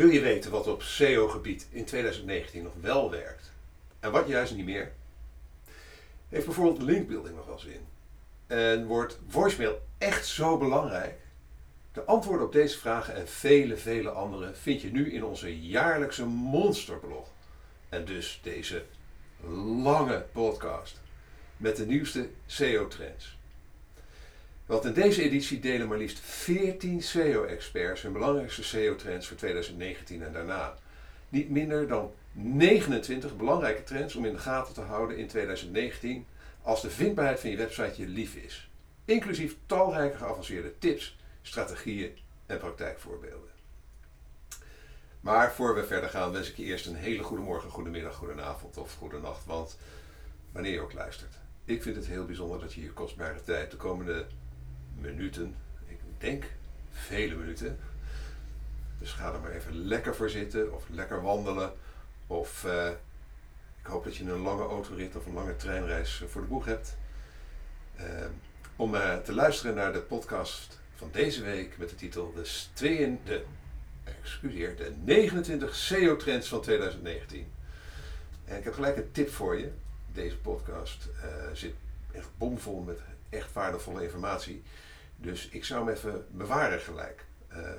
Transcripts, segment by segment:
Wil je weten wat op SEO-gebied in 2019 nog wel werkt en wat juist niet meer? Heeft bijvoorbeeld linkbuilding nog wel zin? En wordt voicemail echt zo belangrijk? De antwoorden op deze vragen en vele, vele andere vind je nu in onze jaarlijkse monsterblog. En dus deze lange podcast met de nieuwste SEO-trends. Want in deze editie delen maar liefst 14 SEO-experts hun belangrijkste SEO-trends voor 2019 en daarna. Niet minder dan 29 belangrijke trends om in de gaten te houden in 2019 als de vindbaarheid van je website je lief is. Inclusief talrijke geavanceerde tips, strategieën en praktijkvoorbeelden. Maar voor we verder gaan wens ik je eerst een hele goede morgen, goedemiddag, goedenavond of goedenacht. Want wanneer je ook luistert. Ik vind het heel bijzonder dat je je kostbare tijd de komende minuten, ik denk vele minuten. Dus ga er maar even lekker voor zitten of lekker wandelen. Of uh, ik hoop dat je een lange autorit of een lange treinreis voor de boeg hebt. Uh, om te luisteren naar de podcast van deze week met de titel De, tweeën, de, excuseer, de 29 SEO-trends van 2019. En ik heb gelijk een tip voor je. Deze podcast zit echt bomvol met echt waardevolle informatie. Dus ik zou hem even bewaren gelijk. Uh,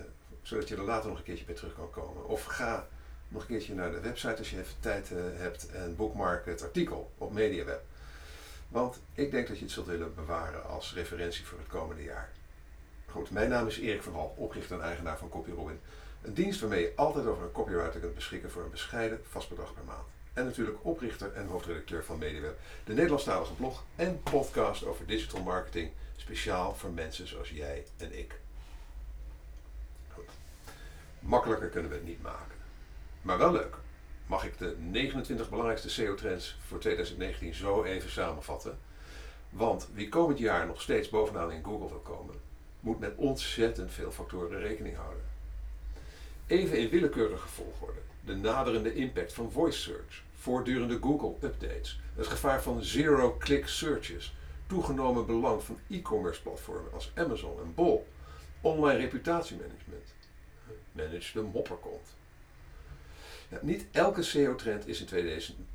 zodat je er later nog een keertje bij terug kan komen. Of ga nog een keertje naar de website als je even tijd uh, hebt en bookmark het artikel op MediaWeb. Want ik denk dat je het zult willen bewaren als referentie voor het komende jaar. Goed, mijn naam is Erik van Hal, oprichter en eigenaar van CopyRobin. Een dienst waarmee je altijd over een copywriter kunt beschikken voor een bescheiden vast bedrag per maand. En natuurlijk oprichter en hoofdredacteur van MediaWeb, de Nederlandstalige blog en podcast over digital marketing Speciaal voor mensen zoals jij en ik. Makkelijker kunnen we het niet maken. Maar wel leuker. Mag ik de 29 belangrijkste SEO-trends voor 2019 zo even samenvatten? Want wie komend jaar nog steeds bovenaan in Google wil komen, moet met ontzettend veel factoren rekening houden. Even in willekeurige volgorde. De naderende impact van voice search, voortdurende Google-updates, het gevaar van zero-click searches, toegenomen belang van e-commerce platformen als Amazon en Bol, online reputatiemanagement. Manage de mopperkont. Ja, niet elke SEO-trend is in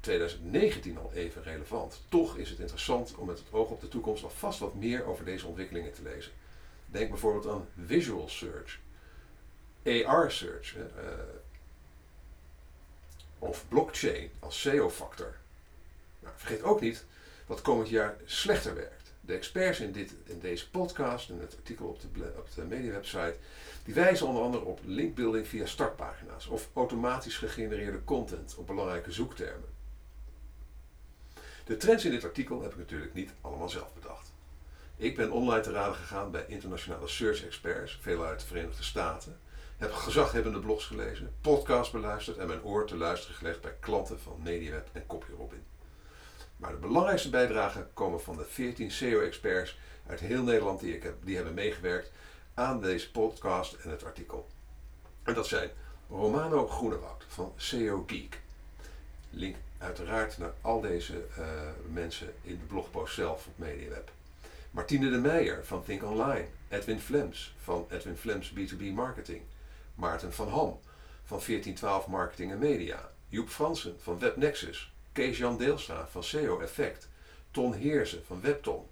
2019 al even relevant. Toch is het interessant om met het oog op de toekomst alvast wat meer over deze ontwikkelingen te lezen. Denk bijvoorbeeld aan visual search, AR search uh, of blockchain als SEO-factor. Nou, vergeet ook niet wat komend jaar slechter werkt. De experts in, dit, in deze podcast en het artikel op de, op de mediawebsite, die wijzen onder andere op linkbuilding via startpagina's of automatisch gegenereerde content op belangrijke zoektermen. De trends in dit artikel heb ik natuurlijk niet allemaal zelf bedacht. Ik ben online te raden gegaan bij internationale search experts, veel uit de Verenigde Staten. Heb gezaghebbende blogs gelezen, podcasts beluisterd en mijn oor te luisteren gelegd bij klanten van MediaWeb en CopyRobin. Maar de belangrijkste bijdragen komen van de 14 SEO-experts uit heel Nederland die, ik heb, die hebben meegewerkt aan deze podcast en het artikel. En dat zijn Romano Groenewoud van SEO Geek. Link uiteraard naar al deze uh, mensen in de blogpost zelf op MediaWeb. Martine de Meijer van Think Online. Edwin Flems van Edwin Flems B2B Marketing. Maarten van Ham van 1412 Marketing en Media. Joep Fransen van WebNexus. Kees-Jan Deelstra van SEO Effect, Ton Heersen van Webton,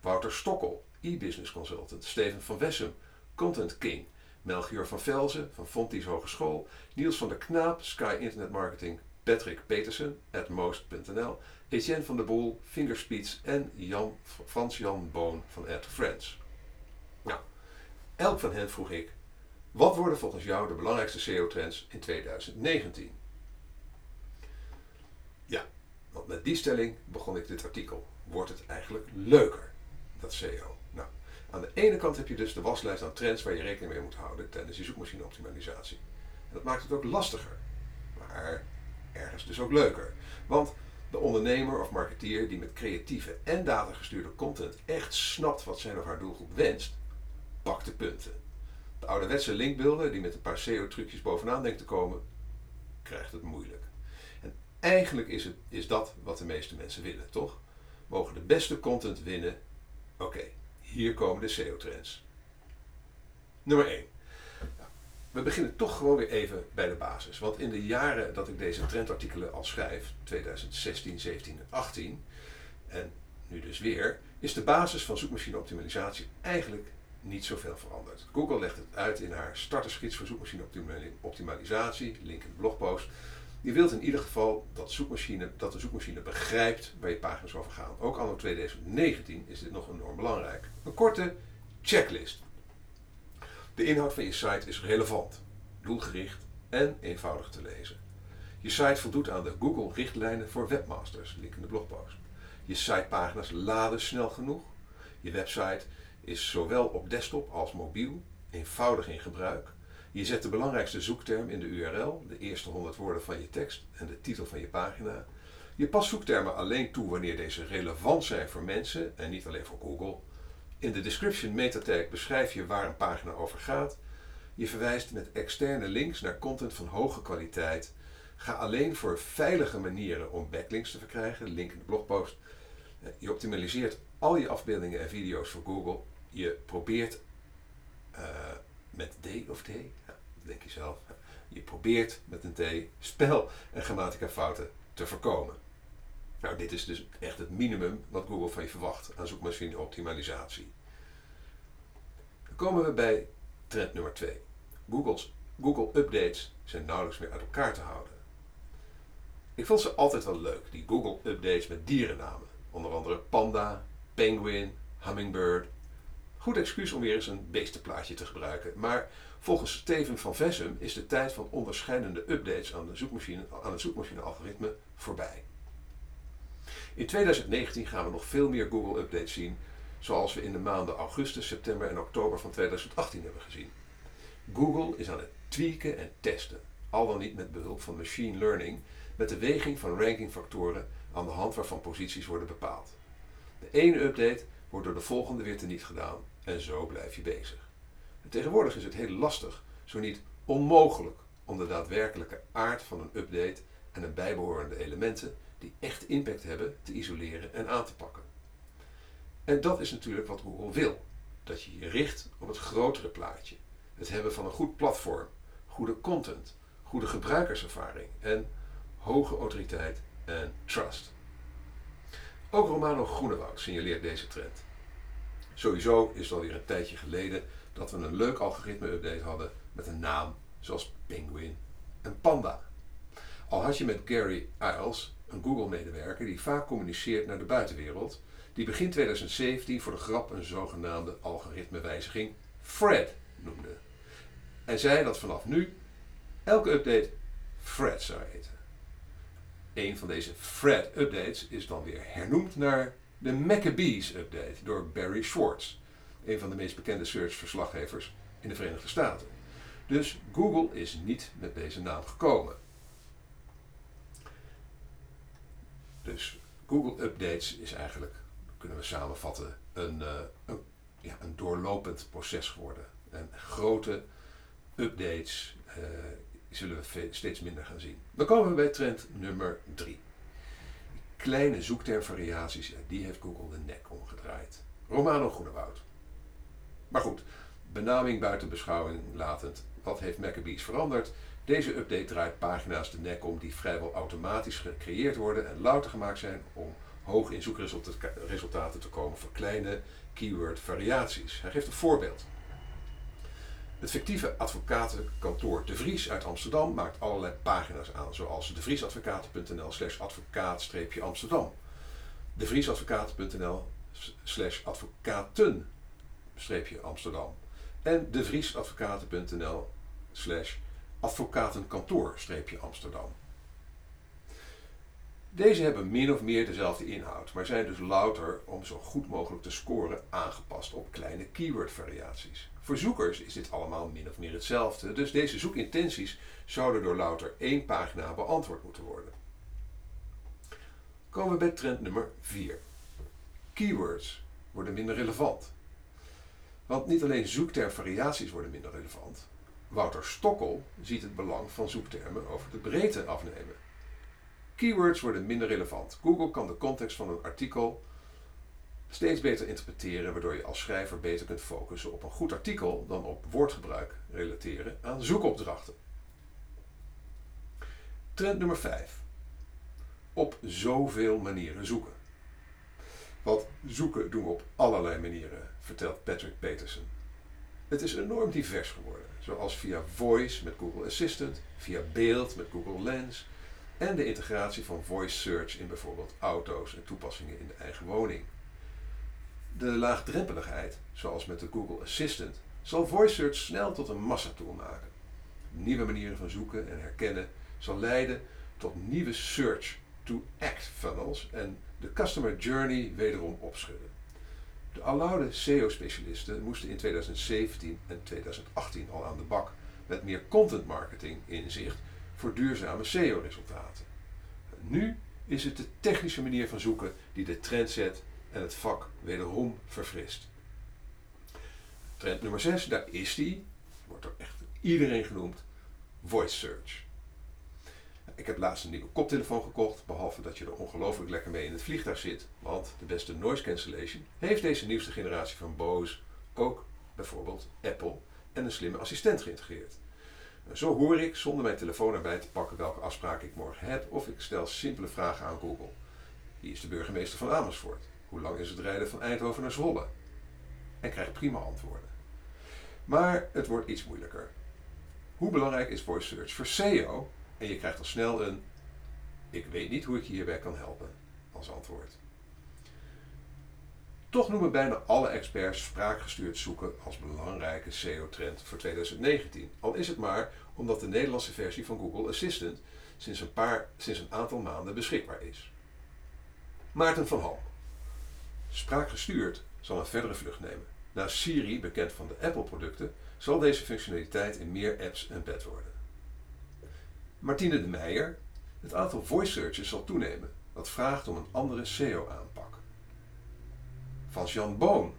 Wouter Stokkel, e-business consultant, Steven van Wessem, Content King, Melchior van Velzen van Fontys Hogeschool, Niels van der Knaap, Sky Internet Marketing, Patrick Petersen, most.nl, Etienne van der Boel, Fingerspeeds. En Jan, Frans-Jan Boon van Ad Friends. Nou, elk van hen vroeg ik, wat worden volgens jou de belangrijkste SEO-trends in 2019? Want met die stelling begon ik dit artikel. Wordt het eigenlijk leuker, dat SEO? Nou, aan de ene kant heb je dus de waslijst aan trends waar je rekening mee moet houden tijdens je zoekmachine-optimalisatie. En dat maakt het ook lastiger, maar ergens dus ook leuker. Want de ondernemer of marketeer die met creatieve en datagestuurde content echt snapt wat zijn of haar doelgroep wenst, pakt de punten. De ouderwetse linkbeelden die met een paar SEO-trucjes bovenaan denkt te komen, krijgt het moeilijk. Eigenlijk is, het, is dat wat de meeste mensen willen, toch? Mogen de beste content winnen? Oké, hier komen de SEO-trends. Nummer 1. we beginnen toch gewoon weer even bij de basis. Want in de jaren dat ik deze trendartikelen al schrijf, 2016, 17 en 18, en nu dus weer, is de basis van zoekmachine optimalisatie eigenlijk niet zoveel veranderd. Google legt het uit in haar startersgids voor zoekmachine optimalisatie, link in de blogpost. Je wilt in ieder geval dat, zoekmachine, dat de zoekmachine begrijpt waar je pagina's over gaan. Ook anno 2019 is dit nog enorm belangrijk. Een korte checklist. De inhoud van je site is relevant, doelgericht en eenvoudig te lezen. Je site voldoet aan de Google-richtlijnen voor webmasters, link in de blogpost. Je sitepagina's laden snel genoeg. Je website is zowel op desktop als mobiel eenvoudig in gebruik. Je zet de belangrijkste zoekterm in de URL, de eerste 100 woorden van je tekst en de titel van je pagina. Je past zoektermen alleen toe wanneer deze relevant zijn voor mensen en niet alleen voor Google. In de description metatag beschrijf je waar een pagina over gaat. Je verwijst met externe links naar content van hoge kwaliteit. Ga alleen voor veilige manieren om backlinks te verkrijgen, link in de blogpost. Je optimaliseert al je afbeeldingen en video's voor Google. Je probeert uh, met D of T, ja, denk je zelf. Je probeert met een T spel- en grammatica fouten te voorkomen. Nou, dit is dus echt het minimum wat Google van je verwacht aan zoekmachine optimalisatie. Dan komen we bij trend nummer 2. Google's, Google updates zijn nauwelijks meer uit elkaar te houden. Ik vond ze altijd wel leuk, die Google updates met dierennamen. Onder andere panda, penguin, hummingbird. Goed excuus om weer eens een beestenplaatje te gebruiken, maar volgens Steven van Vessum is de tijd van onderscheidende updates aan, de zoekmachine, aan het zoekmachine-algoritme voorbij. In 2019 gaan we nog veel meer Google-updates zien, zoals we in de maanden augustus, september en oktober van 2018 hebben gezien. Google is aan het tweaken en testen, al dan niet met behulp van machine learning, met de weging van rankingfactoren aan de hand waarvan posities worden bepaald. De ene update wordt door de volgende weer teniet gedaan en zo blijf je bezig. tegenwoordig is het heel lastig, zo niet onmogelijk, om de daadwerkelijke aard van een update en een bijbehorende elementen die echt impact hebben te isoleren en aan te pakken. En dat is natuurlijk wat Google wil: dat je je richt op het grotere plaatje, het hebben van een goed platform, goede content, goede gebruikerservaring en hoge autoriteit en trust. Ook Romano Groenewoud signaleert deze trend. Sowieso is het alweer een tijdje geleden dat we een leuk algoritme-update hadden met een naam zoals Penguin en Panda. Al had je met Gary Iles, een Google-medewerker die vaak communiceert naar de buitenwereld, die begin 2017 voor de grap een zogenaamde algoritmewijziging Fred noemde. En zei dat vanaf nu elke update Fred zou heten. Een van deze Fred-updates is dan weer hernoemd naar de Maccabees Update door Barry Schwartz, een van de meest bekende search-verslaggevers in de Verenigde Staten. Dus Google is niet met deze naam gekomen. Dus Google Updates is eigenlijk, kunnen we samenvatten, een, uh, een, ja, een doorlopend proces geworden. En grote updates uh, zullen we steeds minder gaan zien. Dan komen we bij trend nummer 3. Kleine zoektermvariaties, ja, die heeft Google de nek omgedraaid. Romano Groenewoud. Maar goed, benaming buiten beschouwing latend. Wat heeft Maccabees veranderd? Deze update draait pagina's de nek om die vrijwel automatisch gecreëerd worden en louter gemaakt zijn om hoog in zoekresultaten te komen voor kleine keyword variaties. Hij geeft een voorbeeld. Het fictieve advocatenkantoor De Vries uit Amsterdam maakt allerlei pagina's aan, zoals devriesadvocaten.nl slash advocaat-amsterdam, devriesadvocaten.nl slash advocaten-amsterdam en devriesadvocaten.nl slash advocatenkantoor-amsterdam. Deze hebben min of meer dezelfde inhoud, maar zijn dus louter om zo goed mogelijk te scoren aangepast op kleine keyword-variaties. Voor zoekers is dit allemaal min of meer hetzelfde, dus deze zoekintenties zouden door louter één pagina beantwoord moeten worden. Komen we bij trend nummer 4. Keywords worden minder relevant. Want niet alleen zoektermvariaties worden minder relevant. Wouter Stokkel ziet het belang van zoektermen over de breedte afnemen. Keywords worden minder relevant. Google kan de context van een artikel steeds beter interpreteren, waardoor je als schrijver beter kunt focussen op een goed artikel dan op woordgebruik relateren aan zoekopdrachten. Trend nummer 5. Op zoveel manieren zoeken. Want zoeken doen we op allerlei manieren, vertelt Patrick Peterson. Het is enorm divers geworden, zoals via voice met Google Assistant, via beeld met Google Lens en de integratie van voice search in bijvoorbeeld auto's en toepassingen in de eigen woning. De laagdrempeligheid, zoals met de Google Assistant, zal voice search snel tot een massatool maken. Nieuwe manieren van zoeken en herkennen zal leiden tot nieuwe search-to-act funnels en de customer journey wederom opschudden. De aloude SEO-specialisten moesten in 2017 en 2018 al aan de bak met meer content marketing in zicht voor duurzame SEO-resultaten. Nu is het de technische manier van zoeken die de trend zet en het vak wederom verfrist. Trend nummer 6, daar is die, wordt door echt iedereen genoemd, voice search. Ik heb laatst een nieuwe koptelefoon gekocht, behalve dat je er ongelooflijk lekker mee in het vliegtuig zit. Want de beste noise cancellation heeft deze nieuwste generatie van Bose ook bijvoorbeeld Apple en een slimme assistent geïntegreerd. Zo hoor ik zonder mijn telefoon erbij te pakken welke afspraak ik morgen heb of ik stel simpele vragen aan Google. Wie is de burgemeester van Amersfoort? Hoe lang is het rijden van Eindhoven naar Zwolle? En krijg prima antwoorden. Maar het wordt iets moeilijker. Hoe belangrijk is voice search voor SEO en je krijgt al snel een ik weet niet hoe ik je hierbij kan helpen als antwoord. Toch noemen bijna alle experts spraakgestuurd zoeken als belangrijke SEO-trend voor 2019. Al is het maar omdat de Nederlandse versie van Google Assistant sinds een, paar, sinds een aantal maanden beschikbaar is. Maarten van Ham. Spraakgestuurd zal een verdere vlucht nemen. Na Siri, bekend van de Apple-producten, zal deze functionaliteit in meer apps embed worden. Martine de Meijer. Het aantal voice searches zal toenemen, wat vraagt om een andere SEO-aanpak. Van Jan Boon.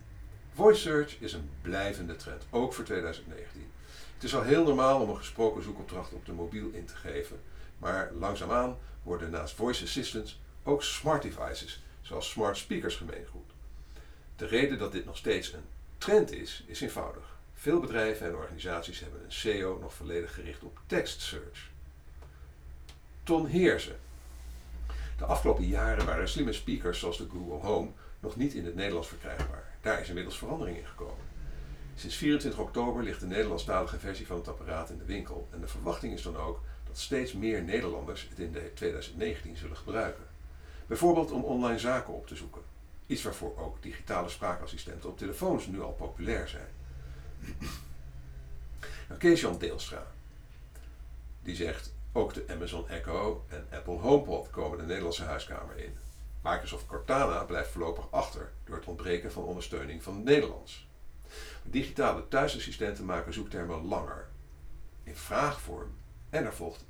Voice search is een blijvende trend, ook voor 2019. Het is al heel normaal om een gesproken zoekopdracht op de mobiel in te geven, maar langzaamaan worden naast voice assistants ook smart devices, zoals smart speakers, gemeengoed. De reden dat dit nog steeds een trend is, is eenvoudig. Veel bedrijven en organisaties hebben een SEO nog volledig gericht op text search. Ton Heersen. De afgelopen jaren waren slimme speakers zoals de Google Home nog niet in het Nederlands verkrijgbaar. Daar is inmiddels verandering in gekomen. Sinds 24 oktober ligt de Nederlandstalige versie van het apparaat in de winkel en de verwachting is dan ook dat steeds meer Nederlanders het in 2019 zullen gebruiken. Bijvoorbeeld om online zaken op te zoeken. Iets waarvoor ook digitale spraakassistenten op telefoons nu al populair zijn. Nou, Kees-Jan Deelstra, die zegt ook de Amazon Echo en Apple HomePod komen de Nederlandse huiskamer in. Microsoft Cortana blijft voorlopig achter door het ontbreken van ondersteuning van het Nederlands. Digitale thuisassistenten maken zoektermen langer, in vraagvorm en er volgt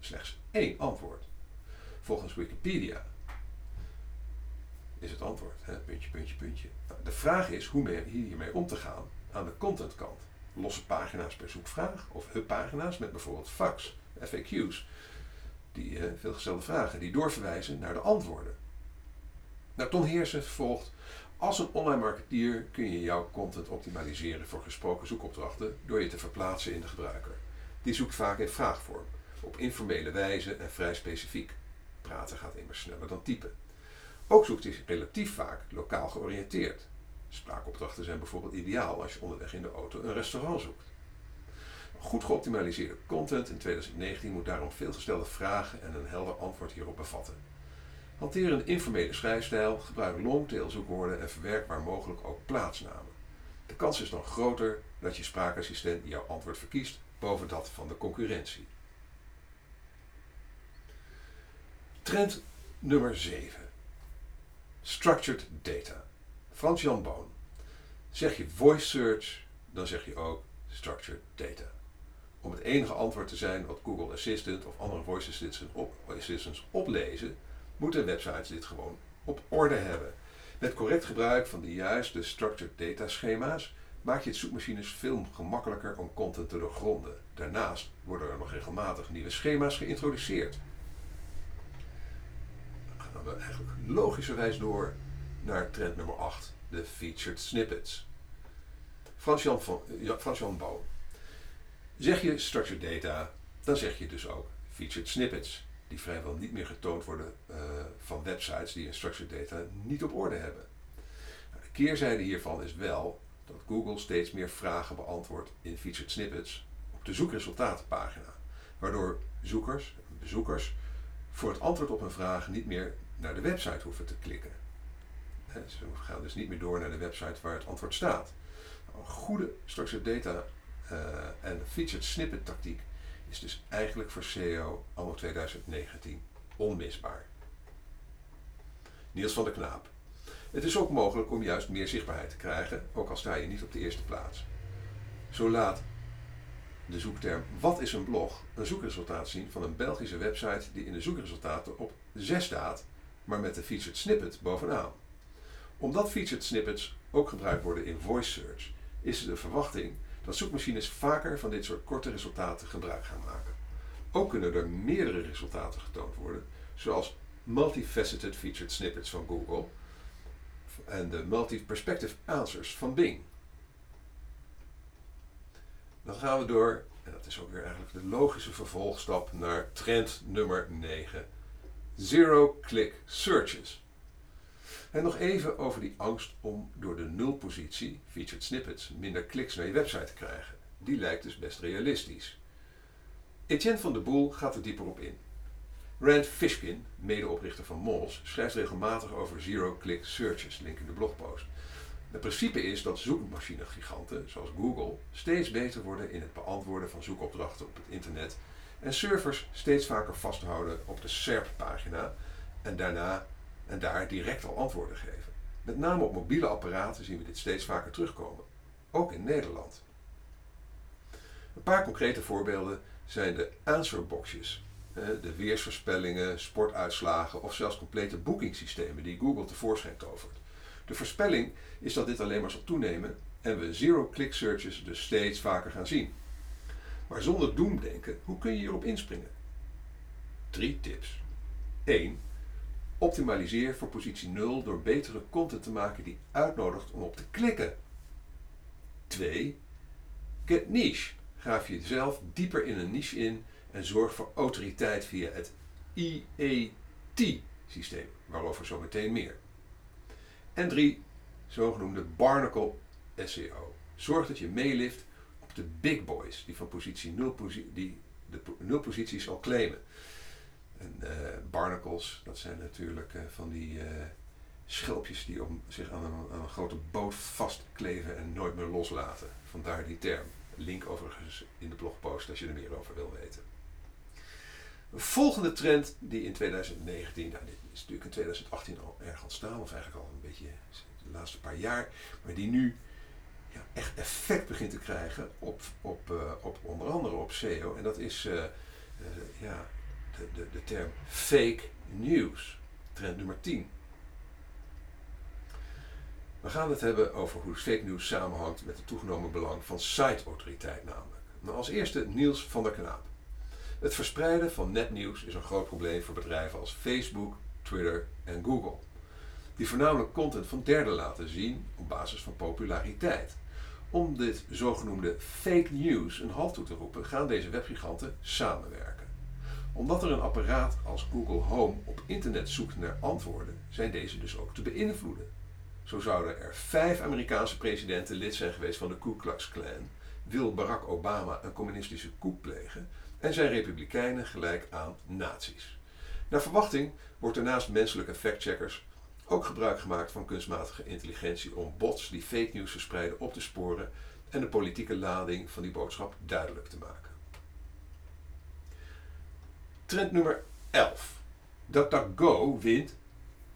slechts één antwoord. Volgens Wikipedia is het antwoord, hè? puntje, puntje, puntje. Nou, de vraag is hoe hiermee om te gaan aan de contentkant. Losse pagina's per zoekvraag of hubpagina's met bijvoorbeeld fax FAQ's, die veelgestelde vragen, die doorverwijzen naar de antwoorden. Nou, Ton Heersen volgt. Als een online marketeer kun je jouw content optimaliseren voor gesproken zoekopdrachten door je te verplaatsen in de gebruiker. Die zoekt vaak in vraagvorm, op informele wijze en vrij specifiek. Praten gaat immers sneller dan typen. Ook zoekt hij relatief vaak lokaal georiënteerd. Spraakopdrachten zijn bijvoorbeeld ideaal als je onderweg in de auto een restaurant zoekt. Goed geoptimaliseerde content in 2019 moet daarom veelgestelde vragen en een helder antwoord hierop bevatten. Hanteer een informele schrijfstijl, gebruik longtail zoekwoorden en verwerk waar mogelijk ook plaatsnamen. De kans is dan groter dat je spraakassistent jouw antwoord verkiest boven dat van de concurrentie. Trend nummer 7. Structured data. Frans-Jan Boon. Zeg je voice search, dan zeg je ook structured data om het enige antwoord te zijn wat Google Assistant of andere voice assistants, op, assistants oplezen, moeten websites dit gewoon op orde hebben. Met correct gebruik van de juiste structured data schema's maak je het zoekmachines veel gemakkelijker om content te doorgronden. Daarnaast worden er nog regelmatig nieuwe schema's geïntroduceerd. Dan gaan we eigenlijk logischerwijs door naar trend nummer 8, de featured snippets. Frans-Jan Frans Boon. Zeg je structured data, dan zeg je dus ook featured snippets, die vrijwel niet meer getoond worden uh, van websites die structured data niet op orde hebben. Nou, de keerzijde hiervan is wel dat Google steeds meer vragen beantwoordt in featured snippets op de zoekresultatenpagina, waardoor zoekers, bezoekers, voor het antwoord op een vraag niet meer naar de website hoeven te klikken. Ze gaan dus niet meer door naar de website waar het antwoord staat. Een goede structured data uh, en featured snippet tactiek is dus eigenlijk voor SEO anno 2019 onmisbaar. Niels van der Knaap. Het is ook mogelijk om juist meer zichtbaarheid te krijgen, ook al sta je niet op de eerste plaats. Zo laat de zoekterm Wat is een blog een zoekresultaat zien van een Belgische website die in de zoekresultaten op 6 staat, maar met de featured snippet bovenaan. Omdat featured snippets ook gebruikt worden in voice search, is de verwachting dat zoekmachines vaker van dit soort korte resultaten gebruik gaan maken. Ook kunnen er meerdere resultaten getoond worden, zoals multifaceted featured snippets van Google en de multi-perspective answers van Bing. Dan gaan we door, en dat is ook weer eigenlijk de logische vervolgstap, naar trend nummer 9. Zero-click searches. En nog even over die angst om door de nulpositie, featured snippets, minder kliks naar je website te krijgen. Die lijkt dus best realistisch. Etienne van der Boel gaat er dieper op in. Rand Fishkin, medeoprichter van Moz, schrijft regelmatig over zero-click searches, link in de blogpost. Het principe is dat zoekmachinegiganten, zoals Google, steeds beter worden in het beantwoorden van zoekopdrachten op het internet en servers steeds vaker vasthouden op de SERP-pagina en daarna en daar direct al antwoorden geven. Met name op mobiele apparaten zien we dit steeds vaker terugkomen, ook in Nederland. Een paar concrete voorbeelden zijn de answerboxjes, de weersvoorspellingen, sportuitslagen of zelfs complete boekingssystemen die Google tevoorschijn tovert. De voorspelling is dat dit alleen maar zal toenemen en we zero-click searches dus steeds vaker gaan zien. Maar zonder doemdenken, hoe kun je hierop inspringen? Drie tips. 1. Optimaliseer voor positie 0 door betere content te maken die uitnodigt om op te klikken. 2. Get niche. Graaf jezelf dieper in een niche in en zorg voor autoriteit via het IET-systeem, waarover zometeen meer. En 3. Zogenoemde Barnacle SEO. Zorg dat je meelift op de big boys die van positie 0 die de 0 posities al claimen. En uh, barnacles, dat zijn natuurlijk uh, van die uh, schelpjes die om zich aan een, grote boot vastkleven en nooit meer loslaten. Vandaar die term. Link overigens in de blogpost als je er meer over wil weten. Een volgende trend die in 2019, nou dit is natuurlijk in 2018 al erg ontstaan, of eigenlijk al een beetje de laatste paar jaar, maar die nu ja, echt effect begint te krijgen op, op, op onder andere op SEO. En dat is ja, de, de, term fake news. Trend nummer 10. We gaan het hebben over hoe fake news samenhangt met het toegenomen belang van siteautoriteit namelijk. Nou, als eerste Niels van der Knaap. Het verspreiden van netnieuws is een groot probleem voor bedrijven als Facebook, Twitter en Google. Die voornamelijk content van derden laten zien op basis van populariteit. Om dit zogenoemde fake news een halt toe te roepen, gaan deze webgiganten samenwerken omdat er een apparaat als Google Home op internet zoekt naar antwoorden, zijn deze dus ook te beïnvloeden. Zo zouden er vijf Amerikaanse presidenten lid zijn geweest van de Ku Klux Klan, wil Barack Obama een communistische coup plegen en zijn republikeinen gelijk aan nazi's. Naar verwachting wordt er naast menselijke factcheckers ook gebruik gemaakt van kunstmatige intelligentie om bots die fake news verspreiden op te sporen en de politieke lading van die boodschap duidelijk te maken. Trend nummer 11. DuckDuckGo wint,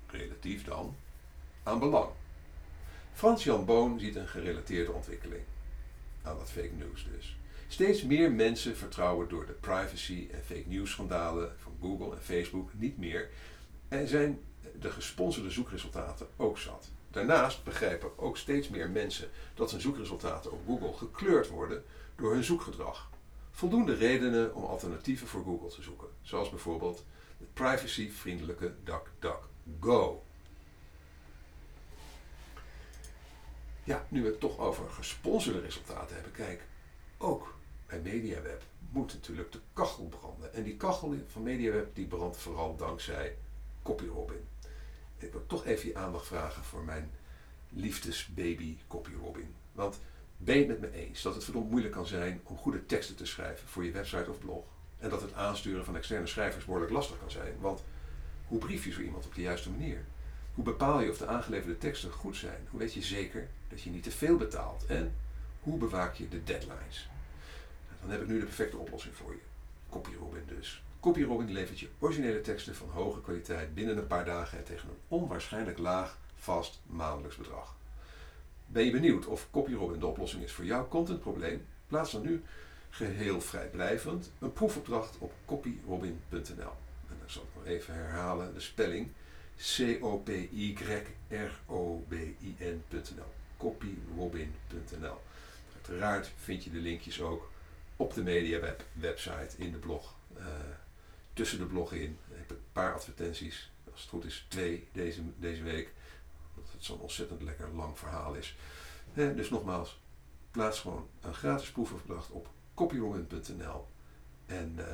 relatief dan, aan belang. Frans-Jan Boon ziet een gerelateerde ontwikkeling. Aan dat fake news dus. Steeds meer mensen vertrouwen door de privacy- en fake news schandalen van Google en Facebook niet meer en zijn de gesponsorde zoekresultaten ook zat. Daarnaast begrijpen ook steeds meer mensen dat hun zoekresultaten op Google gekleurd worden door hun zoekgedrag voldoende redenen om alternatieven voor Google te zoeken, zoals bijvoorbeeld het privacyvriendelijke DuckDuckGo. Ja, nu we het toch over gesponsorde resultaten hebben, kijk, ook bij MediaWeb moet natuurlijk de kachel branden. En die kachel van MediaWeb die brandt vooral dankzij CopyRobin. Ik wil toch even je aandacht vragen voor mijn liefdesbaby CopyRobin. Want ben je het met me eens dat het verdomd moeilijk kan zijn om goede teksten te schrijven voor je website of blog? En dat het aansturen van externe schrijvers behoorlijk lastig kan zijn. Want hoe brief je zo iemand op de juiste manier? Hoe bepaal je of de aangeleverde teksten goed zijn? Hoe weet je zeker dat je niet te veel betaalt? En hoe bewaak je de deadlines? Nou, dan heb ik nu de perfecte oplossing voor je. CopyRobin dus. CopyRobin levert je originele teksten van hoge kwaliteit binnen een paar dagen en tegen een onwaarschijnlijk laag vast maandelijks bedrag. Ben je benieuwd of CopyRobin de oplossing is voor jouw contentprobleem? Plaats dan nu geheel vrijblijvend een proefopdracht op copyrobin.nl. En dan zal ik nog even herhalen de spelling C-O-P-Y-R-O-B-I-N.nl. Copyrobin.nl. Uiteraard vind je de linkjes ook op de MediaWeb website in de blog. Uh, tussen de blog in heb een paar advertenties. Als het goed is, twee deze, deze week. Zo'n ontzettend lekker lang verhaal is. Eh, dus nogmaals, plaats gewoon een gratis proefopdracht op copyrobin.nl. En uh,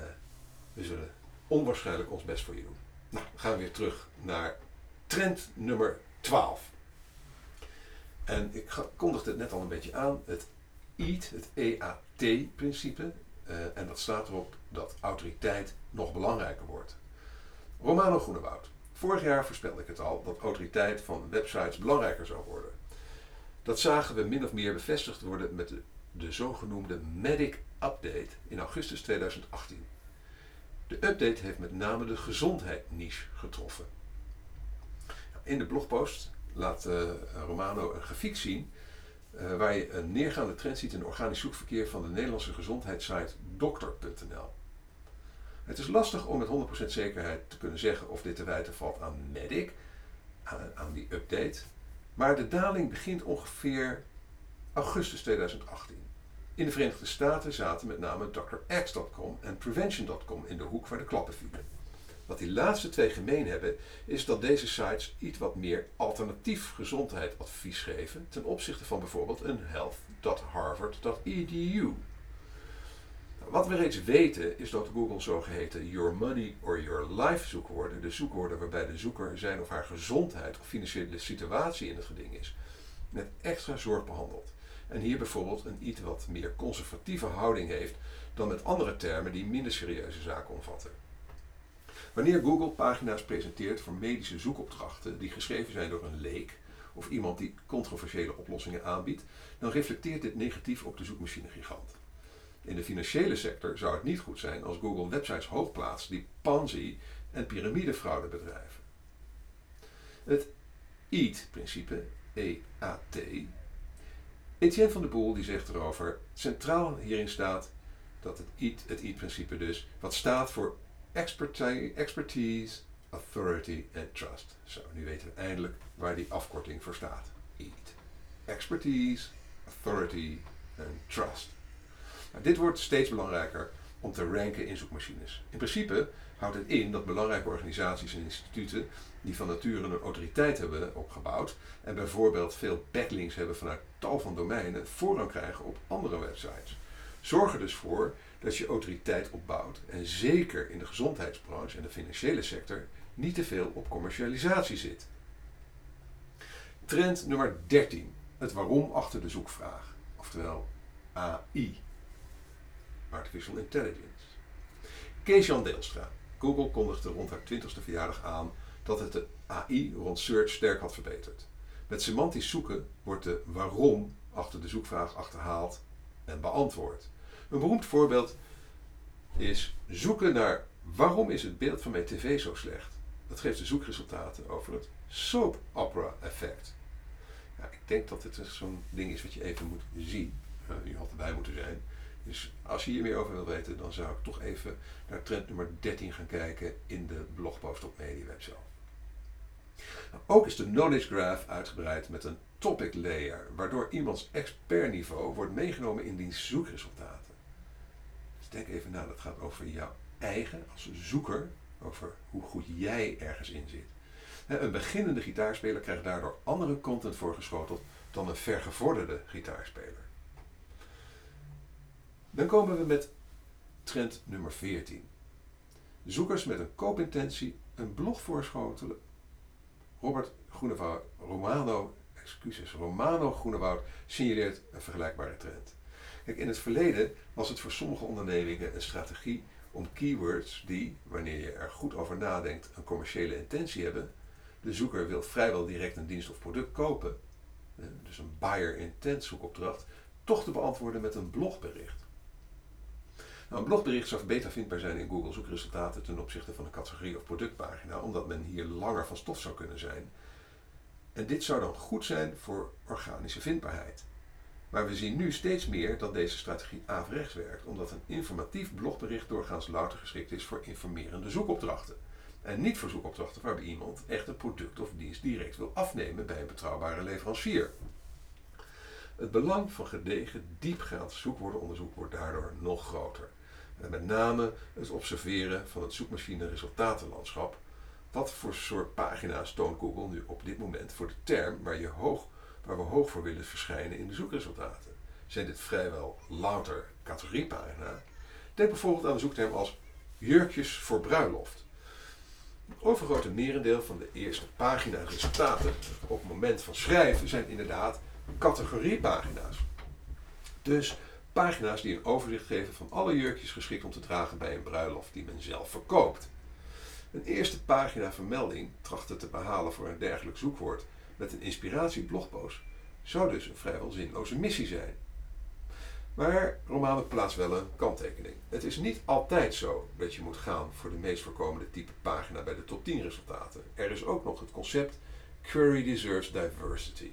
we zullen onwaarschijnlijk ons best voor je doen. Nou, we gaan weer terug naar trend nummer 12. En ik kondigde het net al een beetje aan. Het EAT, het EAT-principe. Uh, en dat staat erop dat autoriteit nog belangrijker wordt. Romano Groenewoud. Vorig jaar voorspelde ik het al dat autoriteit van websites belangrijker zou worden. Dat zagen we min of meer bevestigd worden met de, de zogenoemde Medic Update in augustus 2018. De update heeft met name de gezondheid-niche getroffen. In de blogpost laat uh, Romano een grafiek zien uh, waar je een neergaande trend ziet in organisch zoekverkeer van de Nederlandse gezondheidssite dokter.nl. Het is lastig om met 100% zekerheid te kunnen zeggen of dit te wijten valt aan Medic, aan, die update, maar de daling begint ongeveer augustus 2018. In de Verenigde Staten zaten met name drx.com en prevention.com in de hoek waar de klappen vielen. Wat die laatste twee gemeen hebben, is dat deze sites iets wat meer alternatief gezondheidsadvies geven ten opzichte van bijvoorbeeld een health.harvard.edu. Wat we reeds weten is dat Google zogeheten Your Money or Your Life zoekwoorden, de zoekwoorden waarbij de zoeker zijn of haar gezondheid of financiële situatie in het geding is, met extra zorg behandelt. En hier bijvoorbeeld een iets wat meer conservatieve houding heeft dan met andere termen die minder serieuze zaken omvatten. Wanneer Google pagina's presenteert voor medische zoekopdrachten die geschreven zijn door een leek of iemand die controversiële oplossingen aanbiedt, dan reflecteert dit negatief op de zoekmachinegigant. In de financiële sector zou het niet goed zijn als Google websites hoogplaatst die Ponzi en piramidefraude bedrijven. Het EAT-principe, E-A-T, Etienne van de Boel die zegt erover, centraal hierin staat dat het EAT, het EAT-principe dus, wat staat voor expertise, authority en trust. Zo, nu weten we eindelijk waar die afkorting voor staat. EAT. Expertise, authority en trust. Dit wordt steeds belangrijker om te ranken in zoekmachines. In principe houdt het in dat belangrijke organisaties en instituten die van nature een autoriteit hebben opgebouwd en bijvoorbeeld veel backlinks hebben vanuit tal van domeinen, voorrang krijgen op andere websites. Zorg er dus voor dat je autoriteit opbouwt en zeker in de gezondheidsbranche en de financiële sector niet te veel op commercialisatie zit. Trend nummer 13. Het waarom achter de zoekvraag, oftewel AI. Artificial Intelligence. Kees-Jan Deelstra. Google kondigde rond haar 20ste verjaardag aan dat het de AI rond search sterk had verbeterd. Met semantisch zoeken wordt de waarom achter de zoekvraag achterhaald en beantwoord. Een beroemd voorbeeld is zoeken naar waarom is het beeld van mijn tv zo slecht. Dat geeft de zoekresultaten over het soap opera effect. Ja, ik denk dat dit zo'n ding is wat je even moet zien. Uh, had erbij moeten zijn. Dus als je hier meer over wil weten, dan zou ik toch even naar trend nummer 13 gaan kijken in de blogpost op MediaWeb zelf. Nou, ook is de Knowledge Graph uitgebreid met een topic layer, waardoor iemands expertniveau wordt meegenomen in die zoekresultaten. Dus denk even na, dat gaat over jouw eigen als zoeker, over hoe goed jij ergens in zit. Een beginnende gitaarspeler krijgt daardoor andere content voorgeschoteld dan een vergevorderde gitaarspeler. Dan komen we met trend nummer 14. Zoekers met een koopintentie een blog voorschotelen. Robert Groenewoud, Romano, excuses, Romano Groenewoud signaleert een vergelijkbare trend. Kijk, in het verleden was het voor sommige ondernemingen een strategie om keywords die, wanneer je er goed over nadenkt, een commerciële intentie hebben. De zoeker wil vrijwel direct een dienst of product kopen, dus een buyer intent zoekopdracht, toch te beantwoorden met een blogbericht. Nou, een blogbericht zou beter vindbaar zijn in Google zoekresultaten ten opzichte van een categorie of productpagina, omdat men hier langer van stof zou kunnen zijn. En dit zou dan goed zijn voor organische vindbaarheid. Maar we zien nu steeds meer dat deze strategie averechts werkt, omdat een informatief blogbericht doorgaans louter geschikt is voor informerende zoekopdrachten. En niet voor zoekopdrachten waarbij iemand echt een product of dienst direct wil afnemen bij een betrouwbare leverancier. Het belang van gedegen, diepgaand zoekwoordenonderzoek wordt daardoor nog groter. Met name het observeren van het zoekmachine-resultatenlandschap. Wat voor soort pagina's toont Google nu op dit moment voor de term waar, je hoog, waar we hoog voor willen verschijnen in de zoekresultaten? Zijn dit vrijwel louter categoriepagina? Denk bijvoorbeeld aan een zoekterm als jurkjes voor bruiloft. Het overgrote merendeel van de eerste pagina resultaten op het moment van schrijven zijn inderdaad categoriepagina's. Dus pagina's die een overzicht geven van alle jurkjes geschikt om te dragen bij een bruiloft die men zelf verkoopt. Een eerste pagina vermelding trachten te behalen voor een dergelijk zoekwoord met een inspiratieblogpost zou dus een vrijwel zinloze missie zijn. Maar Romano plaatst wel een kanttekening. Het is niet altijd zo dat je moet gaan voor de meest voorkomende type pagina bij de top 10 resultaten. Er is ook nog het concept Query Deserves Diversity.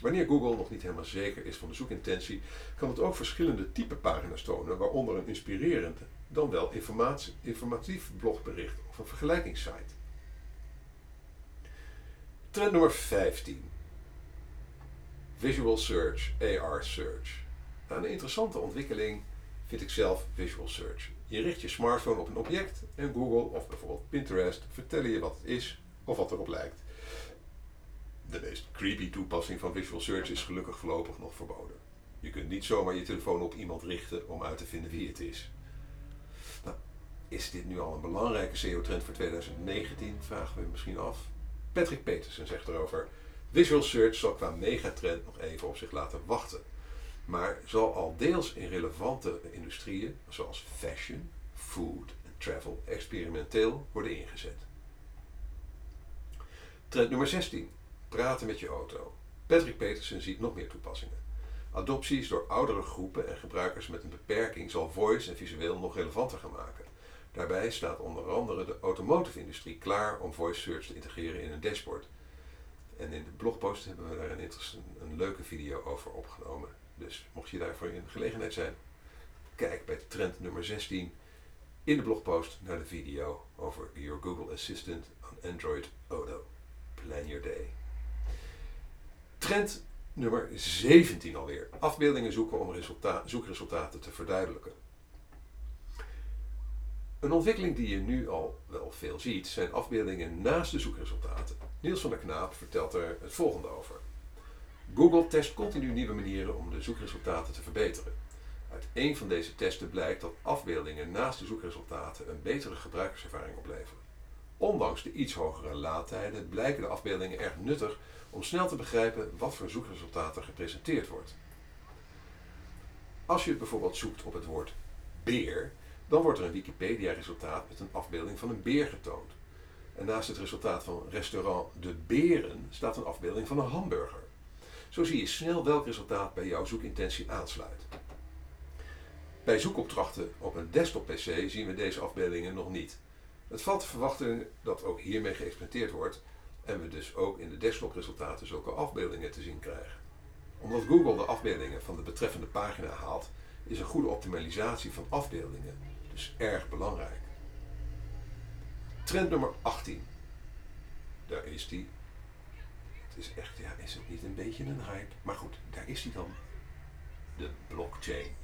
Wanneer Google nog niet helemaal zeker is van de zoekintentie, kan het ook verschillende type pagina's tonen, waaronder een inspirerend, dan wel informatief blogbericht of een vergelijkingssite. Trend nummer 15. Visual Search, AR Search. Een interessante ontwikkeling vind ik zelf Visual Search. Je richt je smartphone op een object en Google of bijvoorbeeld Pinterest vertellen je wat het is of wat erop lijkt. De meest creepy toepassing van Visual Search is gelukkig voorlopig nog verboden. Je kunt niet zomaar je telefoon op iemand richten om uit te vinden wie het is. Nou, is dit nu al een belangrijke SEO-trend voor 2019? Vragen we misschien af. Patrick Petersen zegt erover: Visual Search zal qua megatrend nog even op zich laten wachten, maar zal al deels in relevante industrieën zoals fashion, food en travel experimenteel worden ingezet. Trend nummer 16. Praten met je auto. Patrick Petersen ziet nog meer toepassingen. Adopties door oudere groepen en gebruikers met een beperking zal voice en visueel nog relevanter gaan maken. Daarbij staat onder andere de automotive-industrie klaar om voice search te integreren in een dashboard. En in de blogpost hebben we daar een, een leuke video over opgenomen. Dus mocht je daarvoor in gelegenheid zijn, kijk bij trend nummer 16 in de blogpost naar de video over Your Google Assistant on Android Auto. Plan your day. Trend nummer 17 alweer. Afbeeldingen zoeken om zoekresultaten te verduidelijken. Een ontwikkeling die je nu al wel veel ziet, zijn afbeeldingen naast de zoekresultaten. Niels van der Knaap vertelt er het volgende over. Google test continu nieuwe manieren om de zoekresultaten te verbeteren. Uit een van deze testen blijkt dat afbeeldingen naast de zoekresultaten een betere gebruikerservaring opleveren. Ondanks de iets hogere laadtijden blijken de afbeeldingen erg nuttig om snel te begrijpen wat voor zoekresultaten gepresenteerd wordt. Als je bijvoorbeeld zoekt op het woord beer, dan wordt er een Wikipedia-resultaat met een afbeelding van een beer getoond. En naast het resultaat van restaurant De Beren staat een afbeelding van een hamburger. Zo zie je snel welk resultaat bij jouw zoekintentie aansluit. Bij zoekopdrachten op een desktop-PC zien we deze afbeeldingen nog niet. Het valt te verwachten dat ook hiermee geëxperimenteerd wordt en we dus ook in de desktopresultaten zulke afbeeldingen te zien krijgen. Omdat Google de afbeeldingen van de betreffende pagina haalt, is een goede optimalisatie van afbeeldingen dus erg belangrijk. Trend nummer 18. Daar is die. Het is echt, ja, is het niet een beetje een hype? Maar goed, daar is die dan. De blockchain.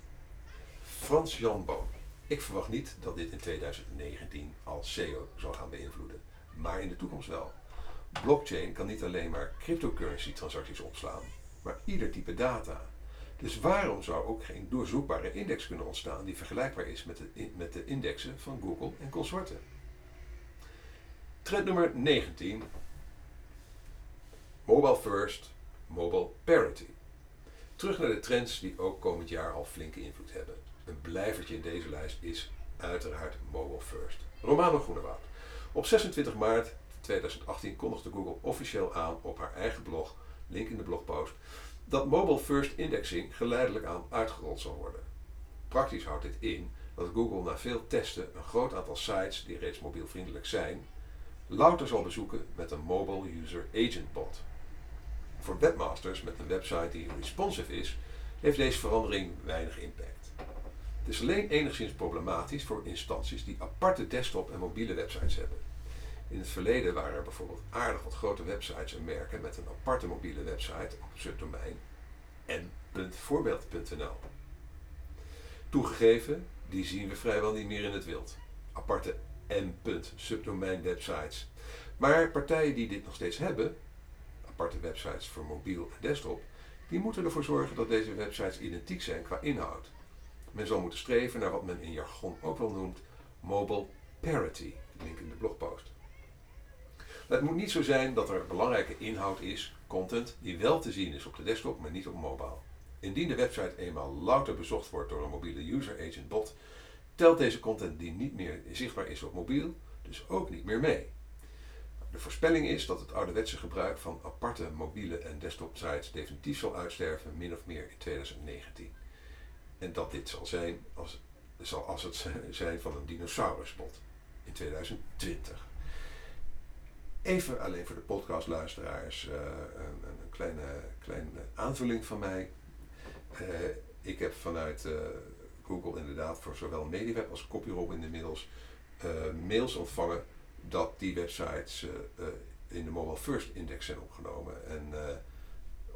Frans Jan Boon. Ik verwacht niet dat dit in 2019 als SEO zal gaan beïnvloeden, maar in de toekomst wel. Blockchain kan niet alleen maar cryptocurrency transacties opslaan, maar ieder type data. Dus waarom zou ook geen doorzoekbare index kunnen ontstaan die vergelijkbaar is met de, met de indexen van Google en consorten? Trend nummer 19. Mobile first, mobile parity. Terug naar de trends die ook komend jaar al flinke invloed hebben. Een blijvertje in deze lijst is uiteraard mobile first. Romano Groenewoud. Op 26 maart 2018 kondigde Google officieel aan op haar eigen blog, link in de blogpost, dat mobile first indexing geleidelijk aan uitgerold zal worden. Praktisch houdt dit in dat Google na veel testen een groot aantal sites die reeds mobielvriendelijk zijn, louter zal bezoeken met een Mobile User Agent Bot. Voor webmasters met een website die responsive is, heeft deze verandering weinig impact. Het is alleen enigszins problematisch voor instanties die aparte desktop- en mobiele websites hebben. In het verleden waren er bijvoorbeeld aardig wat grote websites en merken met een aparte mobiele website op subdomein en.voorbeeld.nl. Toegegeven, die zien we vrijwel niet meer in het wild. Aparte m.subdomein websites. Maar partijen die dit nog steeds hebben, aparte websites voor mobiel en desktop, die moeten ervoor zorgen dat deze websites identiek zijn qua inhoud. Men zal moeten streven naar wat men in jargon ook wel noemt mobile parity. Link in de blogpost. Het moet niet zo zijn dat er belangrijke inhoud is, content, die wel te zien is op de desktop, maar niet op mobile. Indien de website eenmaal louter bezocht wordt door een mobiele user agent bot, telt deze content die niet meer zichtbaar is op mobiel, dus ook niet meer mee. De voorspelling is dat het ouderwetse gebruik van aparte mobiele en desktop sites definitief zal uitsterven, min of meer in 2019. En dat dit zal zijn als, zal als het zijn van een dinosaurusbot in 2020. Even alleen voor de podcastluisteraars uh, een, een, kleine, kleine aanvulling van mij. Uh, ik heb vanuit uh, Google inderdaad voor zowel MediWeb als CopyRob inmiddels mails ontvangen dat die websites in de Mobile First Index zijn opgenomen. En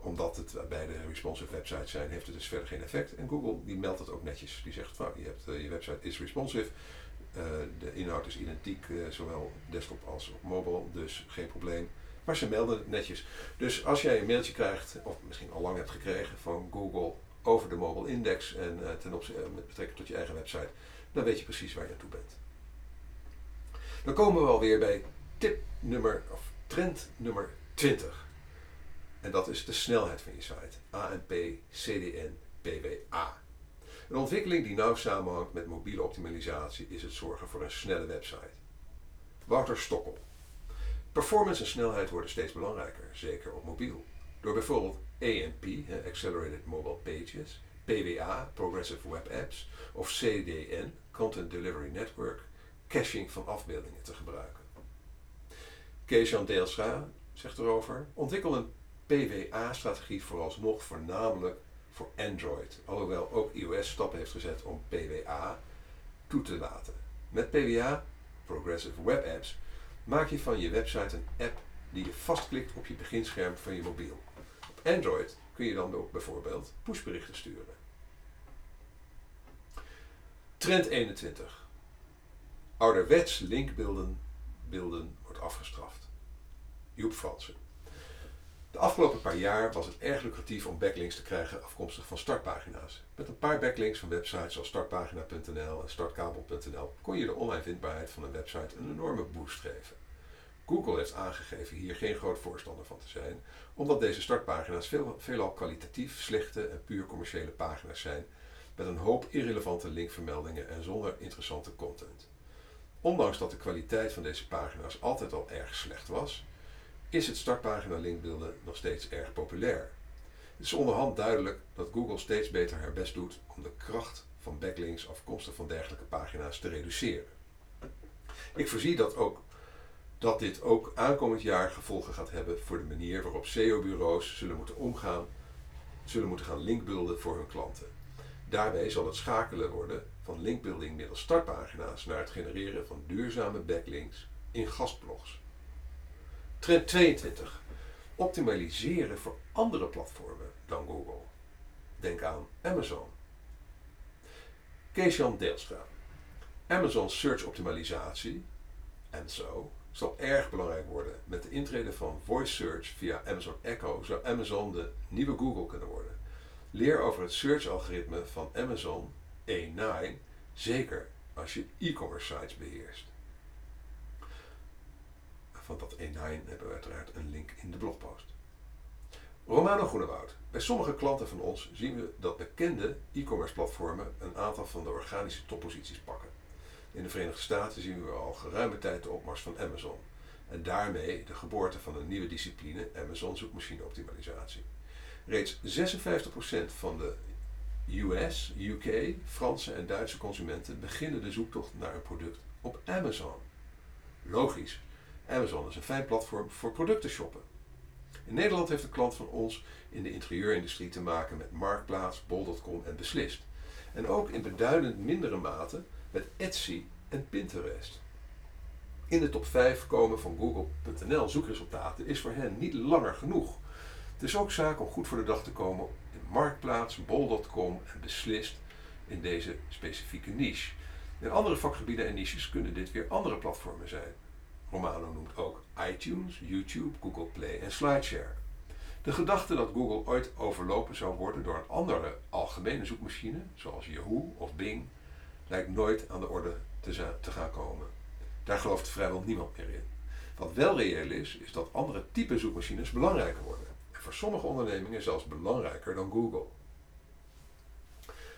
omdat het beide responsive websites zijn, heeft het dus verder geen effect. En Google die meldt het ook netjes. Die zegt, van, je, hebt, je website is responsive. Uh, de inhoud is identiek, uh, zowel desktop als op mobile, dus geen probleem. Maar ze melden het netjes. Dus als jij een mailtje krijgt, of misschien al lang hebt gekregen van Google over de mobile index en ten opzichte met betrekking tot je eigen website, dan weet je precies waar je aan toe bent. Dan komen we alweer bij tip nummer, of trend nummer 20. En dat is de snelheid van je site. ANP, CDN, PWA. Een ontwikkeling die nauw samenhangt met mobiele optimalisatie is het zorgen voor een snelle website. Wouter Stokkel. Performance en snelheid worden steeds belangrijker, zeker op mobiel. Door bijvoorbeeld AMP, Accelerated Mobile Pages, PWA, Progressive Web Apps, of CDN, Content Delivery Network, caching van afbeeldingen te gebruiken. Kees-Jan zegt erover: ontwikkel een PWA-strategie vooralsnog voornamelijk voor Android, alhoewel ook iOS stappen heeft gezet om PWA toe te laten. Met PWA, Progressive Web Apps, maak je van je website een app die je vastklikt op je beginscherm van je mobiel. Op Android kun je dan ook bijvoorbeeld pushberichten sturen. Trend 21. Ouderwets linkbeelden beelden wordt afgestraft. Joep Fransen. De afgelopen paar jaar was het erg lucratief om backlinks te krijgen afkomstig van startpagina's. Met een paar backlinks van websites zoals startpagina.nl en startkabel.nl kon je de online vindbaarheid van een website een enorme boost geven. Google heeft aangegeven hier geen groot voorstander van te zijn, omdat deze startpagina's veel, veelal kwalitatief slechte en puur commerciële pagina's zijn, met een hoop irrelevante linkvermeldingen en zonder interessante content. Ondanks dat de kwaliteit van deze pagina's altijd al erg slecht was, is het startpagina linkbeelden nog steeds erg populair. Het is onderhand duidelijk dat Google steeds beter haar best doet om de kracht van backlinks afkomstig van dergelijke pagina's te reduceren. Ik voorzie dat, ook, dat dit ook aankomend jaar gevolgen gaat hebben voor de manier waarop SEO-bureaus zullen moeten omgaan, zullen moeten gaan linkbeelden voor hun klanten. Daarbij zal het schakelen worden van linkbuilding middels startpagina's naar het genereren van duurzame backlinks in gastblogs. Trend 22. Optimaliseren voor andere platformen dan Google. Denk aan Amazon. Kees-Jan Deelstra. Amazon Search Optimalisatie, en zo, zal erg belangrijk worden. Met de intrede van voice search via Amazon Echo zou Amazon de nieuwe Google kunnen worden. Leer over het search-algoritme van Amazon A9, zeker als je e-commerce sites beheerst. Van dat A9 hebben we uiteraard een link in de blogpost. Romano Groenewoud. Bij sommige klanten van ons zien we dat bekende e-commerce platformen een aantal van de organische topposities pakken. In de Verenigde Staten zien we al geruime tijd de opmars van Amazon. En daarmee de geboorte van een nieuwe discipline, Amazon zoekmachine-optimalisatie. Reeds 56% van de US, UK, Franse en Duitse consumenten beginnen de zoektocht naar een product op Amazon. Logisch, Amazon is een fijn platform voor producten shoppen. In Nederland heeft een klant van ons in de interieurindustrie te maken met Marktplaats, Bol.com en Beslist. En ook in beduidend mindere mate met Etsy en Pinterest. In de top 5 komen van Google.nl zoekresultaten is voor hen niet langer genoeg. Het is ook zaak om goed voor de dag te komen in Marktplaats, Bol.com en Beslist in deze specifieke niche. In andere vakgebieden en niches kunnen dit weer andere platformen zijn. Romano noemt ook iTunes, YouTube, Google Play en SlideShare. De gedachte dat Google ooit overlopen zou worden door een andere algemene zoekmachine, zoals Yahoo of Bing, lijkt nooit aan de orde te, te gaan komen. Daar gelooft vrijwel niemand meer in. Wat wel reëel is, is dat andere type zoekmachines belangrijker worden. En voor sommige ondernemingen zelfs belangrijker dan Google.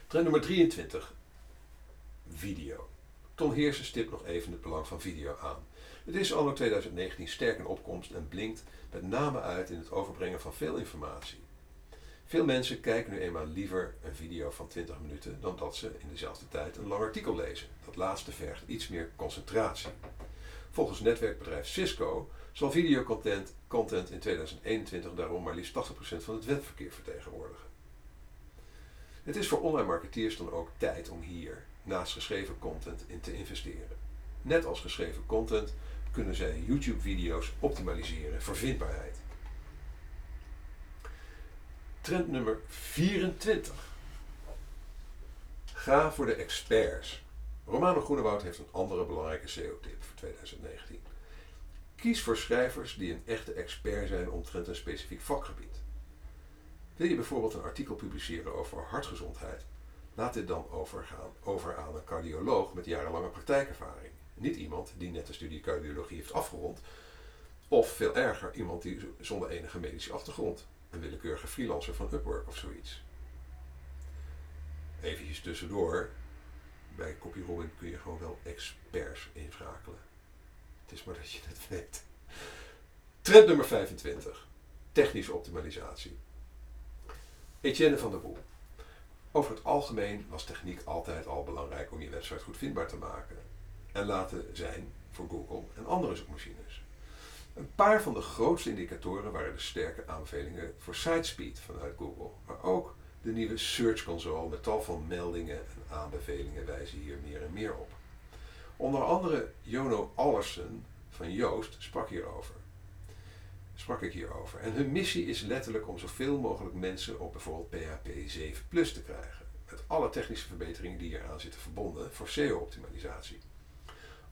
Trend nummer 23. Video. Ton Heersen stipt nog even het belang van video aan. Het is anno 2019 sterk in opkomst en blinkt met name uit in het overbrengen van veel informatie. Veel mensen kijken nu eenmaal liever een video van 20 minuten dan dat ze in dezelfde tijd een lang artikel lezen. Dat laatste vergt iets meer concentratie. Volgens netwerkbedrijf Cisco zal videocontent content in 2021 daarom maar liefst 80% van het webverkeer vertegenwoordigen. Het is voor online marketeers dan ook tijd om hier, naast geschreven content, in te investeren. Net als geschreven content kunnen zij YouTube-video's optimaliseren voor vindbaarheid. Trend nummer 24. Ga voor de experts. Romano Groenewoud heeft een andere belangrijke SEO-tip voor 2019. Kies voor schrijvers die een echte expert zijn omtrent een specifiek vakgebied. Wil je bijvoorbeeld een artikel publiceren over hartgezondheid? Laat dit dan overgaan over aan een cardioloog met jarenlange praktijkervaring. Niet iemand die net de studie cardiologie heeft afgerond, of veel erger, iemand die zonder enige medische achtergrond een willekeurige freelancer van Upwork of zoiets. Even tussendoor, bij CopyRobin kun je gewoon wel experts inschakelen. Het is maar dat je het weet. Trend nummer 25. Technische optimalisatie. Etienne van der Boel. Over het algemeen was techniek altijd al belangrijk om je website goed vindbaar te maken. En laten zijn voor Google en andere zoekmachines. Een paar van de grootste indicatoren waren de sterke aanbevelingen voor sitespeed vanuit Google, maar ook de nieuwe Search Console met tal van meldingen en aanbevelingen wijzen hier meer en meer op. Onder andere Jono Allersen van Joost sprak hierover. Sprak ik hierover. En hun missie is letterlijk om zoveel mogelijk mensen op bijvoorbeeld PHP 7 Plus te krijgen. Met alle technische verbeteringen die eraan zitten verbonden voor SEO-optimalisatie.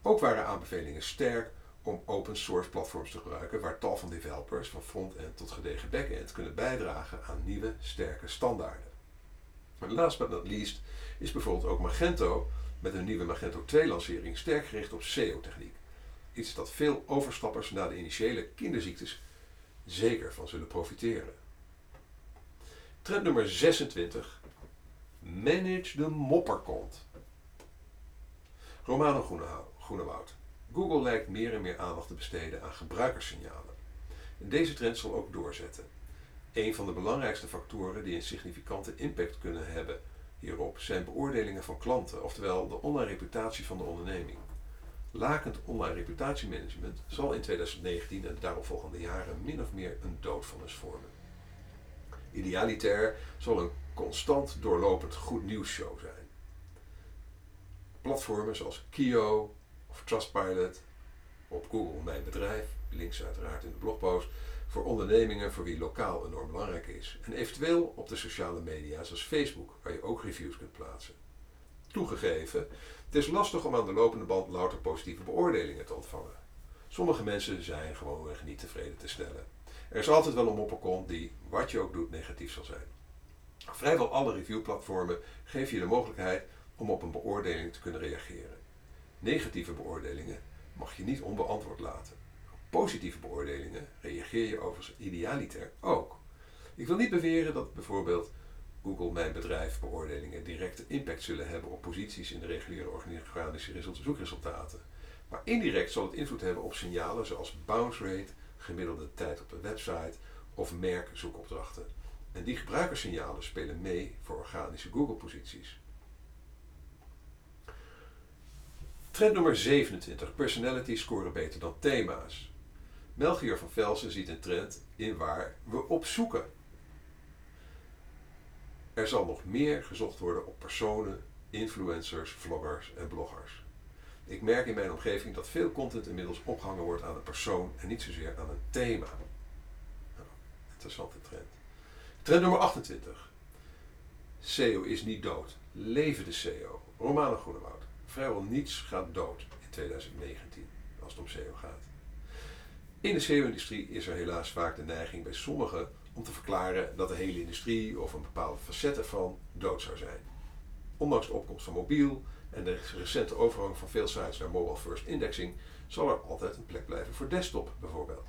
Ook waren aanbevelingen sterk om open source platforms te gebruiken waar tal van developers van front-end tot gedegen back-end kunnen bijdragen aan nieuwe sterke standaarden. En last but not least is bijvoorbeeld ook Magento met een nieuwe Magento 2 lancering sterk gericht op SEO-techniek. Iets dat veel overstappers na de initiële kinderziektes zeker van zullen profiteren. Trend nummer 26. Manage de mopperkont. Romano Groenewoud. Google lijkt meer en meer aandacht te besteden aan gebruikerssignalen. En deze trend zal ook doorzetten. Een van de belangrijkste factoren die een significante impact kunnen hebben hierop zijn beoordelingen van klanten, oftewel de online reputatie van de onderneming. Lakend online reputatiemanagement zal in 2019 en de daaropvolgende jaren min of meer een doodvonnis vormen. Idealitair zal een constant doorlopend goed nieuws show zijn. Platformen zoals Kio, of Trustpilot, op Google Mijn Bedrijf, links uiteraard in de blogpost, voor ondernemingen voor wie lokaal enorm belangrijk is. En eventueel op de sociale media zoals Facebook, waar je ook reviews kunt plaatsen. Toegegeven, het is lastig om aan de lopende band louter positieve beoordelingen te ontvangen. Sommige mensen zijn gewoonweg niet tevreden te stellen. Er is altijd wel een mopperkont die, wat je ook doet, negatief zal zijn. Vrijwel alle reviewplatformen geven je de mogelijkheid om op een beoordeling te kunnen reageren. Negatieve beoordelingen mag je niet onbeantwoord laten. Positieve beoordelingen reageer je overigens idealiter ook. Ik wil niet beweren dat bijvoorbeeld Google Mijn Bedrijf beoordelingen directe impact zullen hebben op posities in de reguliere organische zoekresultaten. Maar indirect zal het invloed hebben op signalen zoals bounce rate, gemiddelde tijd op de website of merkzoekopdrachten. En die gebruikerssignalen spelen mee voor organische Google-posities. Trend nummer 27. Personality scoren beter dan thema's. Melchior van Velsen ziet een trend in waar we op zoeken. Er zal nog meer gezocht worden op personen, influencers, vloggers en bloggers. Ik merk in mijn omgeving dat veel content inmiddels opgehangen wordt aan een persoon en niet zozeer aan een thema. Nou, interessante trend. Trend nummer 28. SEO is niet dood. Levende SEO. Romane Groenewoud. Vrijwel niets gaat dood in 2019 als het om SEO gaat. In de SEO-industrie is er helaas vaak de neiging bij sommigen om te verklaren dat de hele industrie of een bepaalde facet ervan dood zou zijn. Ondanks de opkomst van mobiel en de recente overgang van veel sites naar mobile first indexing zal er altijd een plek blijven voor desktop bijvoorbeeld.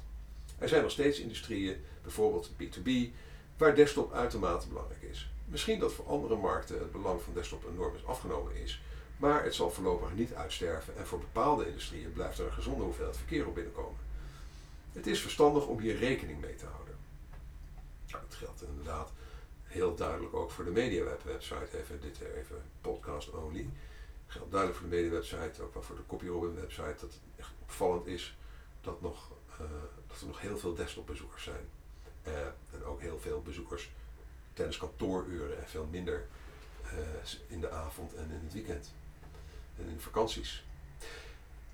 Er zijn nog steeds industrieën, bijvoorbeeld B2B, waar desktop uitermate belangrijk is. Misschien dat voor andere markten het belang van desktop enorm is afgenomen is, maar het zal voorlopig niet uitsterven en voor bepaalde industrieën blijft er een gezonde hoeveelheid verkeer op binnenkomen. Het is verstandig om hier rekening mee te houden. Nou, het geldt inderdaad heel duidelijk ook voor de MediaWeb website, even dit even podcast only. Geldt duidelijk voor de MediaWeb website, ook wel voor de CopyRobin website, dat het echt opvallend is dat, nog, uh, dat er nog heel veel desktopbezoekers zijn. Uh, en ook heel veel bezoekers tijdens kantooruren en veel minder uh, in de avond en in het weekend. En in vakanties.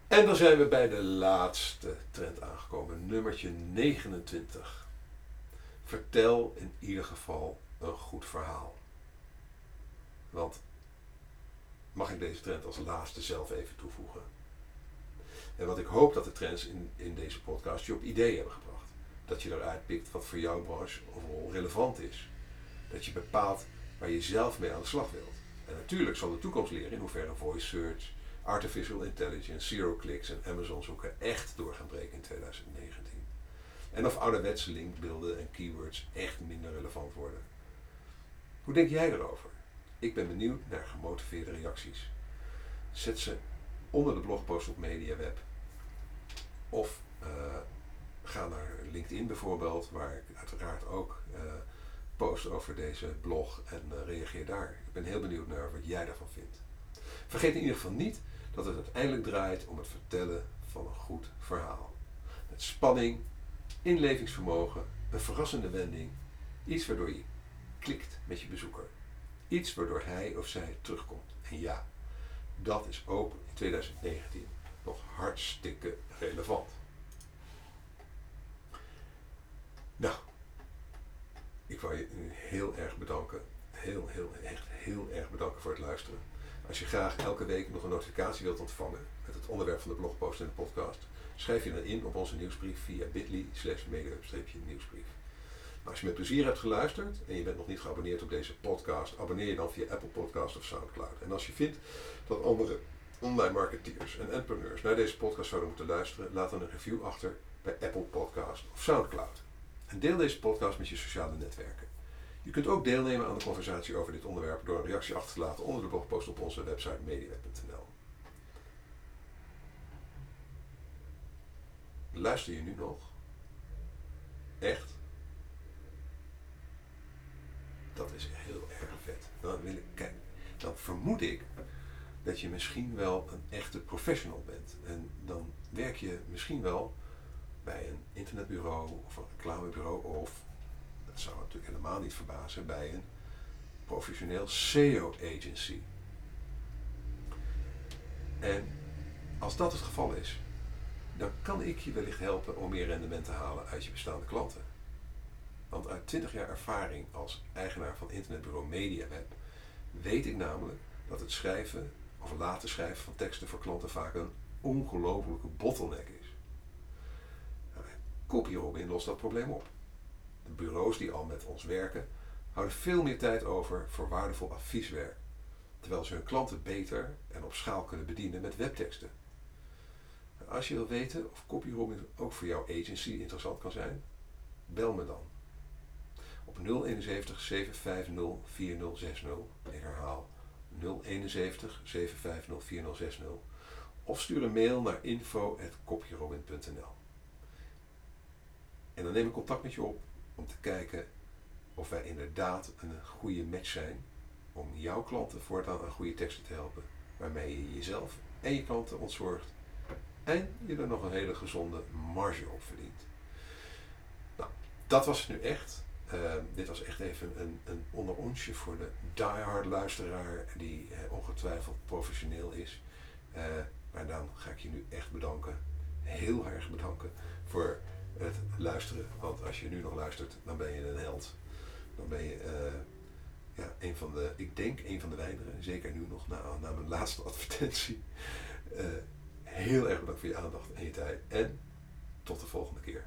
En dan zijn we bij de laatste trend aangekomen, nummertje 29. Vertel in ieder geval een goed verhaal. Want mag ik deze trend als laatste zelf even toevoegen? En wat ik hoop dat de trends in, in deze podcast je op ideeën hebben gebracht. Dat je eruit pikt wat voor jouw branche of relevant is. Dat je bepaalt waar je zelf mee aan de slag wilt. Natuurlijk zal de toekomst leren in hoeverre voice search, artificial intelligence, zero clicks en Amazon zoeken echt door gaan breken in 2019. En of ouderwetse linkbeelden en keywords echt minder relevant worden. Hoe denk jij erover? Ik ben benieuwd naar gemotiveerde reacties. Zet ze onder de blogpost op MediaWeb. Of uh, ga naar LinkedIn bijvoorbeeld, waar ik uiteraard ook uh, post over deze blog en uh, reageer daar. Ik ben heel benieuwd naar wat jij daarvan vindt. Vergeet in ieder geval niet dat het uiteindelijk draait om het vertellen van een goed verhaal. Met spanning, inlevingsvermogen, een verrassende wending, iets waardoor je klikt met je bezoeker. Iets waardoor hij of zij terugkomt. En ja, dat is ook in 2019 nog hartstikke relevant. Nou, ik wil je heel erg bedanken. Heel, heel, echt heel erg bedanken voor het luisteren. Als je graag elke week nog een notificatie wilt ontvangen met het onderwerp van de blogpost en de podcast, schrijf je dan in op onze nieuwsbrief via bit.ly slash nieuwsbrief. Als je met plezier hebt geluisterd en je bent nog niet geabonneerd op deze podcast, abonneer je dan via Apple Podcast of Soundcloud. En als je vindt dat andere online marketeers en entrepreneurs naar deze podcast zouden moeten luisteren, laat dan een review achter bij Apple Podcast of Soundcloud. En deel deze podcast met je sociale netwerken. Je kunt ook deelnemen aan de conversatie over dit onderwerp door een reactie achter te laten onder de blogpost op onze website mediaweb.nl. Luister je nu nog? Echt? Dat is heel erg vet. Dan, wil ik, dan vermoed ik dat je misschien wel een echte professional bent. En dan werk je misschien wel bij een internetbureau of een reclamebureau of, dat zou natuurlijk helemaal niet verbazen, bij een professioneel SEO-agency. En als dat het geval is, dan kan ik je wellicht helpen om meer rendement te halen uit je bestaande klanten. Want uit 20 jaar ervaring als eigenaar van internetbureau MediaWeb weet ik namelijk dat het schrijven of laten schrijven van teksten voor klanten vaak een ongelofelijke bottleneck is. CopyRobin lost dat probleem op. De bureaus die al met ons werken, houden veel meer tijd over voor waardevol advieswerk, terwijl ze hun klanten beter en op schaal kunnen bedienen met webteksten. Als je wil weten of CopyRobin ook voor jouw agency interessant kan zijn, bel me dan. Op 071 750 4060. Ik herhaal 071 750 4060. Of stuur een mail naar info.copyrobin.nl. En dan neem ik contact met je op om te kijken of wij inderdaad een goede match zijn om jouw klanten voortaan aan goede teksten te helpen, waarmee je jezelf en je klanten ontzorgt en je er nog een hele gezonde marge op verdient. Nou, dat was het nu echt. Uh, dit was echt even een, een onder onsje voor de diehard luisteraar die uh, ongetwijfeld professioneel is. Uh, maar dan ga ik je nu echt bedanken. Heel erg bedanken voor het luisteren. Want als je nu nog luistert, dan ben je een held. Dan ben je ja, een van de, ik denk een van de weinigen, zeker nu nog na, na mijn laatste advertentie. heel erg bedankt voor je aandacht en je tijd. En tot de volgende keer.